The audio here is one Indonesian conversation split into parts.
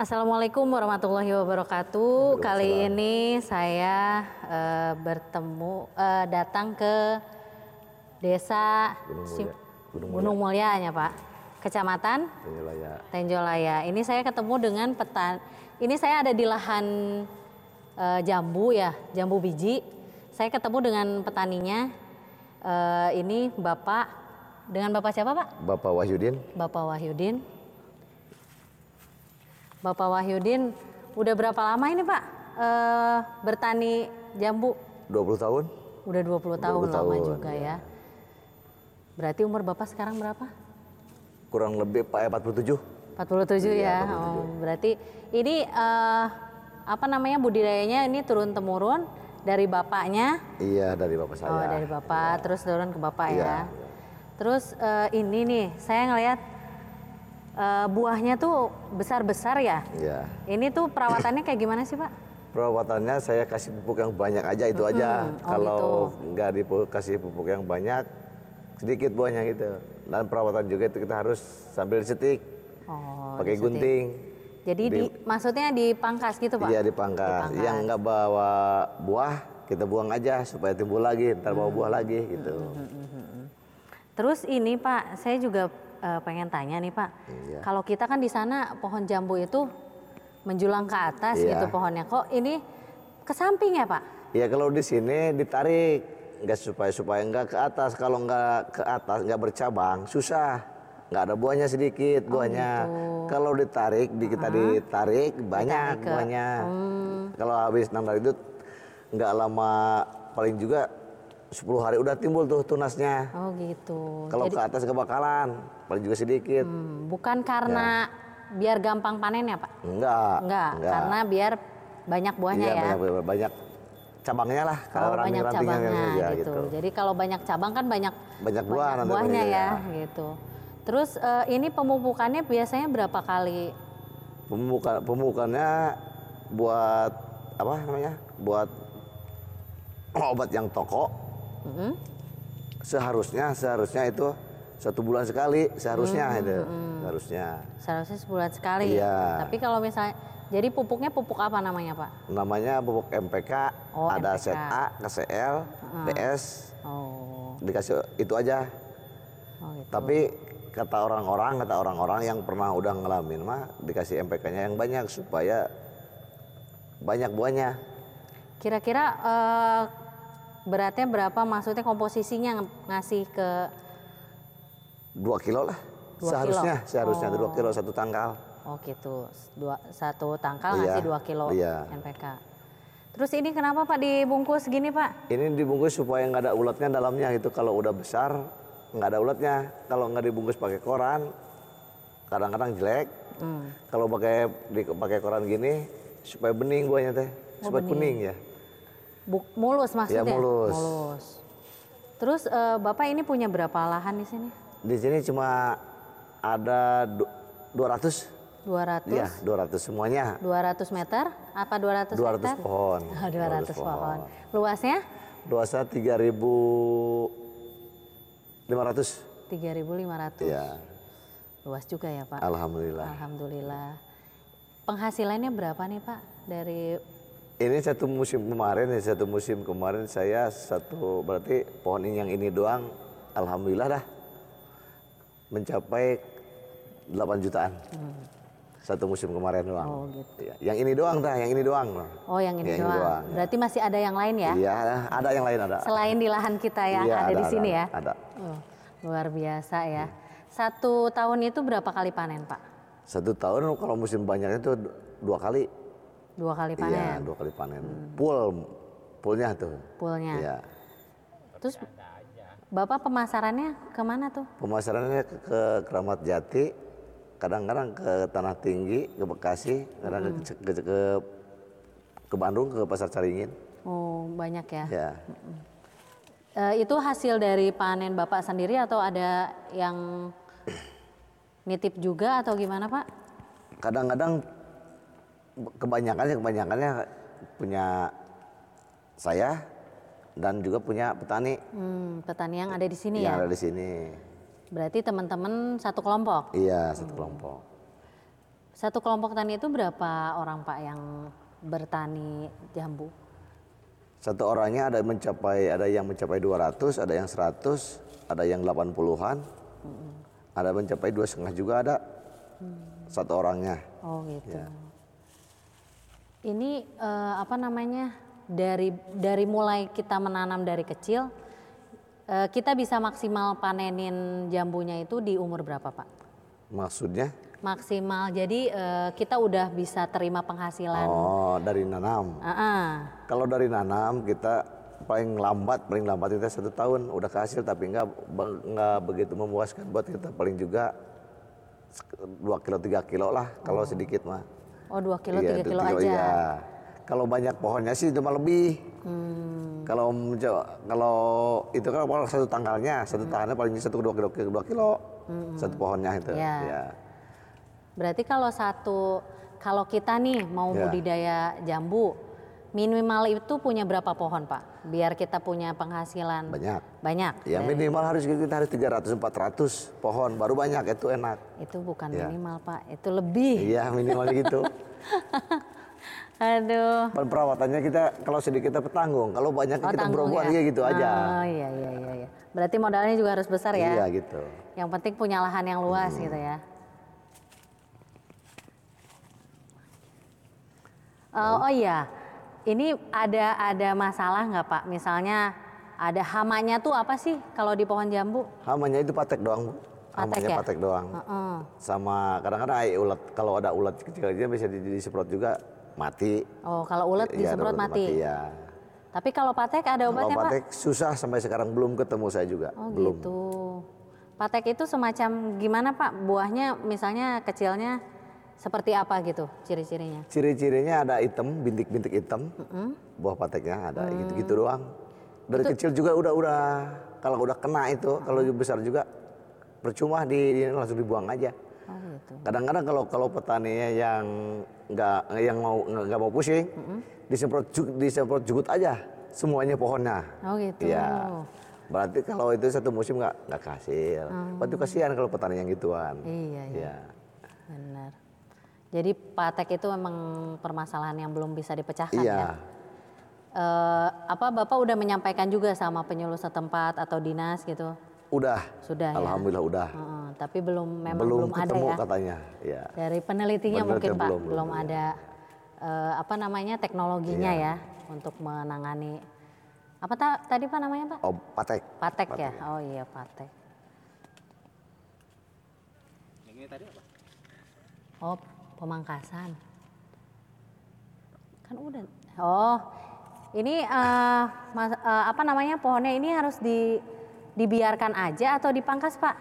Assalamualaikum warahmatullahi wabarakatuh. Kali ini saya eh, bertemu eh, datang ke Desa Gunung Mulia. Gunung Gunung Mulia ya Pak, Kecamatan Penilaian. Tenjolaya. Ini saya ketemu dengan petan. Ini saya ada di lahan eh, jambu ya, jambu biji. Saya ketemu dengan petaninya. Eh, ini Bapak dengan Bapak siapa Pak? Bapak Wahyudin, Bapak Wahyudin. Bapak Wahyudin, udah berapa lama ini Pak eh, bertani jambu? 20 tahun. Udah 20 tahun 20 lama tahun, juga ya. Berarti umur Bapak sekarang berapa? Kurang lebih Pak 47. 47 ya. Iya, Oh, berarti ini eh, apa namanya budidayanya ini turun temurun dari bapaknya. Iya, dari Bapak saya. Oh, dari Bapak terus turun ke Bapak Iya, ya. iya. Terus eh, ini nih, saya ngelihat eh, buahnya tuh besar-besar ya. Iya. Ini tuh perawatannya kayak gimana sih, Pak? Perawatannya saya kasih pupuk yang banyak aja itu aja. oh Kalau gitu. nggak dikasih pupuk yang banyak, sedikit buahnya gitu. Dan perawatan juga itu kita harus sambil setik, Oh, pakai disetik. gunting. Jadi di, maksudnya dipangkas gitu, Pak? Iya dipangkas. Yang nggak bawa buah kita buang aja supaya timbul lagi, ntar bawa buah lagi gitu. Terus ini Pak, saya juga eh, pengen tanya nih Pak. Iya. Kalau kita kan di sana pohon jambu itu menjulang ke atas Iya. gitu pohonnya. Kok ini ke samping ya Pak? Ya kalau di sini ditarik nggak supaya supaya nggak ke atas. Kalau nggak ke atas nggak bercabang susah. Nggak ada buahnya sedikit buahnya. Kalau ditarik di kita ditarik banyak Ditarik ke- buahnya. Kalau habis nandar itu nggak lama paling juga 10 hari udah timbul tuh tunasnya. Oh gitu. Kalau Jadi ke atas nggak bakalan paling juga sedikit. hmm, bukan karena biar gampang panen ya Pak? Enggak. Enggak, karena biar banyak buahnya Iya, ya. banyak, banyak cabangnya lah. Kalau Kalau banyak cabangnya ya, gitu. Jadi kalau banyak cabang kan banyak Banyak buah nanti buahnya ya ya. gitu. Terus eh, ini pemupukannya biasanya berapa kali? Pemuka, pemukannya buat apa namanya? Buat obat yang toko. Mm-mm. Seharusnya seharusnya itu satu bulan sekali seharusnya Hmm, itu seharusnya. Seharusnya sebulan sekali. Iya. Tapi kalau misalnya jadi pupuknya pupuk apa namanya Pak? Namanya pupuk MPK, Oh, ada MPK. ZA, KCL, DS, Oh, dikasih itu aja. oh gitu. Tapi kata orang-orang, kata orang-orang yang pernah udah ngalamin mah dikasih MPK-nya yang banyak supaya banyak buahnya. Kira-kira eh, beratnya berapa? Maksudnya komposisinya ng- ngasih ke Dua kilo lah. Dua seharusnya, kilo? seharusnya dua kilo satu tangkal. oh gitu dua satu tangkal Iya, ngasih 2 kilo iya. NPK. Terus ini kenapa Pak dibungkus gini Pak? Ini dibungkus supaya nggak ada ulatnya dalamnya itu kalau udah besar nggak ada ulatnya. Kalau nggak dibungkus pakai koran kadang-kadang jelek. Hmm. Kalau pakai pakai koran gini supaya bening buahnya teh, Oh, supaya kuning ya. Bu- mulus maksudnya? Iya, mulus. Mulus. Terus eh, Bapak ini punya berapa lahan di sini? Di sini cuma ada du- 200 200? Iya, 200 semuanya. 200 meter? Apa 200, 200 meter? pohon. Oh, 200 pohon. Luasnya? Luasnya 3.500. 3.500. Iya, Luas juga ya Pak? alhamdulillah. Alhamdulillah. Penghasilannya berapa nih Pak dari Ini satu musim kemarin, ya satu musim kemarin saya satu berarti pohon ini yang ini doang, alhamdulillah dah mencapai 8 jutaan. Satu musim kemarin doang. Oh gitu. Iya, Yang ini doang dah, yang ini doang. Oh yang ini Yang ini doang. doang, ya. Berarti masih ada yang lain ya? Iya, ada yang lain ada. Selain di lahan kita yang Iya, ada, di sini ya? Ada. Oh, luar biasa ya. Satu tahun itu berapa kali panen Pak? Satu tahun kalau musim banyaknya itu dua kali. Dua kali Iya, panen? dua kali panen. Pool, poolnya tuh. Poolnya. Iya. Terus Bapak pemasarannya ke mana tuh? Pemasarannya ke, ke Keramat Jati, kadang-kadang ke Tanah Tinggi, ke Bekasi, kadang ke, ke, ke, ke Bandung, ke Pasar Caringin. Oh banyak ya. Ya, Eh, itu hasil dari panen Bapak sendiri atau ada yang nitip juga atau gimana Pak? kadang-kadang kebanyakannya kebanyakannya punya saya dan juga punya petani Hmm, petani yang ada di sini yang ya. ada di sini. Berarti teman-teman satu kelompok. Iya, satu kelompok. Satu kelompok tani itu berapa orang Pak yang bertani jambu? Satu orangnya ada mencapai ada yang mencapai 200, ada yang 100, ada yang 80-an. Ada mencapai dua setengah juga ada. Satu orangnya. Oh gitu. Ya. Ini eh, apa namanya dari dari mulai kita menanam dari kecil, eh, kita bisa maksimal panenin jambunya itu di umur berapa Pak? Maksudnya? Maksimal. Jadi eh, kita udah bisa terima penghasilan. Oh, dari nanam. Ah, ah. Kalau dari nanam kita paling lambat, paling lambat kita satu tahun udah kehasil tapi nggak nggak begitu memuaskan buat kita paling juga dua kilo tiga kilo lah kalau sedikit mah. Oh dua kilo Iya, tiga dua kilo aja. iya. Kalau banyak pohonnya sih cuma lebih. Hmm. Kalau kalau itu kan kalau satu tanggalnya, satu tangannya paling satu dua kilo dua kilo satu pohonnya itu. Iya. Ya. Berarti kalau satu kalau kita nih mau Ya. budidaya jambu, minimal itu punya berapa pohon Pak? Biar kita punya penghasilan Banyak. banyak. Ya Dari- minimal harus kita harus 300 400 pohon baru banyak itu enak. Itu bukan Ya. minimal Pak, itu lebih. Iya minimal gitu. Aduh. Per- Perawatannya kita kalau sedikit kita petanggung, kalau banyak Oh, kita berobat ya? gitu aja. Oh iya iya iya. iya. Berarti modalnya juga harus besar ya. Iya gitu. Yang penting punya lahan yang luas Hmm. gitu ya. Eh, oh iya, ini ada ada masalah nggak Pak? Misalnya ada hamanya tuh apa sih kalau di pohon jambu? Hamanya itu patek doang, Bu. Patek Hamanya ya? patek doang. Heeh. Sama kadang-kadang ai ulat kalau ada ulat kecil aja bisa di- disemprot juga mati. Oh kalau ulet Iya, disemprot ulat mati. ya. Tapi kalau patek ada Kalau obatnya Pak? patek susah sampai sekarang belum ketemu saya juga. Oh belum. gitu. Patek itu semacam gimana Pak? Buahnya misalnya kecilnya seperti apa gitu ciri-cirinya? Ciri-cirinya ada hitam, bintik-bintik hitam. Buah pateknya ada Mm. gitu-gitu doang. Dari kecil juga udah udah kalau udah kena itu, kalau besar juga percuma di, di- langsung dibuang aja. Oh gitu. Kadang-kadang kalau kalau petaninya yang nggak yang mau nggak mau pusing, disemprot ju- disemprot jugut aja semuanya pohonnya. Oh gitu. Iya. Berarti kalau itu satu musim nggak nggak hasil. Berarti kasihan kalau petani yang gituan. Iya, iya. Iya. Benar. Jadi patek itu memang permasalahan yang belum bisa dipecahkan Iya. ya. Eh, apa Bapak udah menyampaikan juga sama penyuluh setempat atau dinas gitu? Udah. Sudah ya. Alhamdulillah udah. Heeh, tapi belum memang belum, belum, ada ketemu ya. katanya. Iya. Dari penelitinya Penelitian mungkin Pak belum, belum, ada eh, apa namanya teknologinya Iya. ya untuk menangani apa ta- tadi Pak namanya Pak? Oh, patek. Patek ya. Oh iya patek. Oh pemangkasan. Kan udah. Oh ini eh, mas- eh, apa namanya pohonnya ini harus di dibiarkan aja atau dipangkas Pak?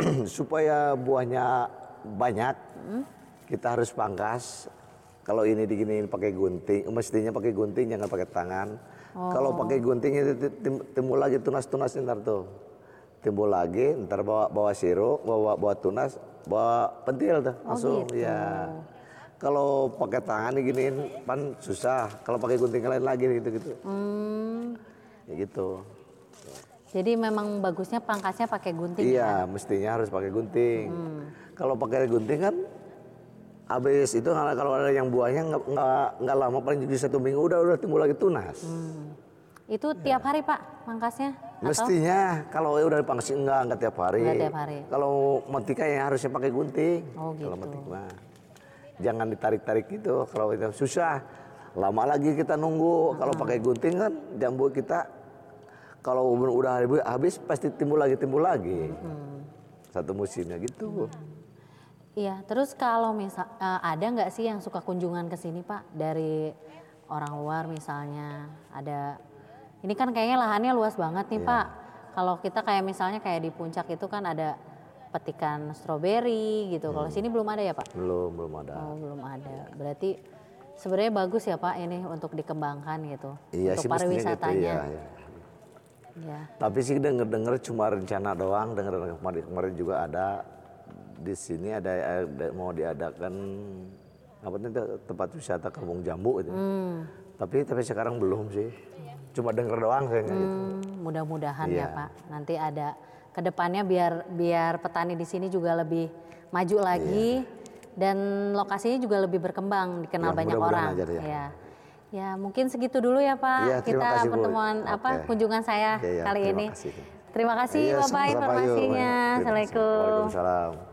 Supaya buahnya banyak, kita harus pangkas. Kalau ini diginiin pakai gunting, mestinya pakai gunting jangan pakai tangan. Kalau pakai gunting itu ti- tim- timbul lagi tunas-tunas ntar tuh. Timbul lagi, ntar bawa bawa sirup, bawa bawa tunas, bawa pentil tuh langsung gitu. ya. Kalau pakai tangan diginiin pan susah. Kalau pakai gunting lain lagi gitu-gitu. Hmm, Ya gitu. jadi memang bagusnya pangkasnya pakai gunting ya? Iya, mestinya harus pakai gunting. Kalau pakai gunting kan habis itu kalau ada yang buahnya nggak nggak lama paling jadi satu minggu udah udah timbul lagi tunas. Itu tiap hari Pak pangkasnya? Atau? Mestinya kalau udah dipangkas enggak enggak tiap hari. Nggak tiap hari. Kalau metika yang harusnya pakai gunting. Oh, Kalau gitu. metik mah. Jangan ditarik-tarik gitu kalau itu susah. Lama lagi kita nunggu. Kalau pakai gunting kan jambu kita kalau udah habis pasti timbul lagi timbul lagi. Satu musimnya gitu. Iya, terus kalau misal eh, ada nggak sih yang suka kunjungan ke sini Pak dari orang luar misalnya ada ini kan kayaknya lahannya luas banget nih Pak. Kalau kita kayak misalnya kayak di puncak itu kan ada petikan stroberi gitu. Kalau sini belum ada ya Pak? Belum belum ada. Oh belum ada. Berarti sebenarnya bagus ya Pak ini untuk dikembangkan gitu Iya untuk gitu. pariwisatanya. Iya, iya. Ya. Tapi sih denger-denger cuma rencana doang. Denger kemarin kemarin juga ada di sini ada, ada mau diadakan apa nih tempat wisata Kampung Jambu itu. Hmm, Tapi tapi sekarang belum sih. Cuma denger doang kayaknya gitu. hmm, mudah-mudahan ya Iya. Pak. Nanti ada ke depannya biar biar petani di sini juga lebih maju lagi. dan lokasinya juga lebih berkembang dikenal Ya, banyak orang. aja ya. ya. Ya, mungkin segitu dulu ya Pak. Iya, terima Kita kasih, Bu. pertemuan apa Oke. kunjungan saya Iya, iya, kali terima ini. kasih. Terima kasih Iya, Bapak informasinya. Assalamualaikum. Waalaikumsalam.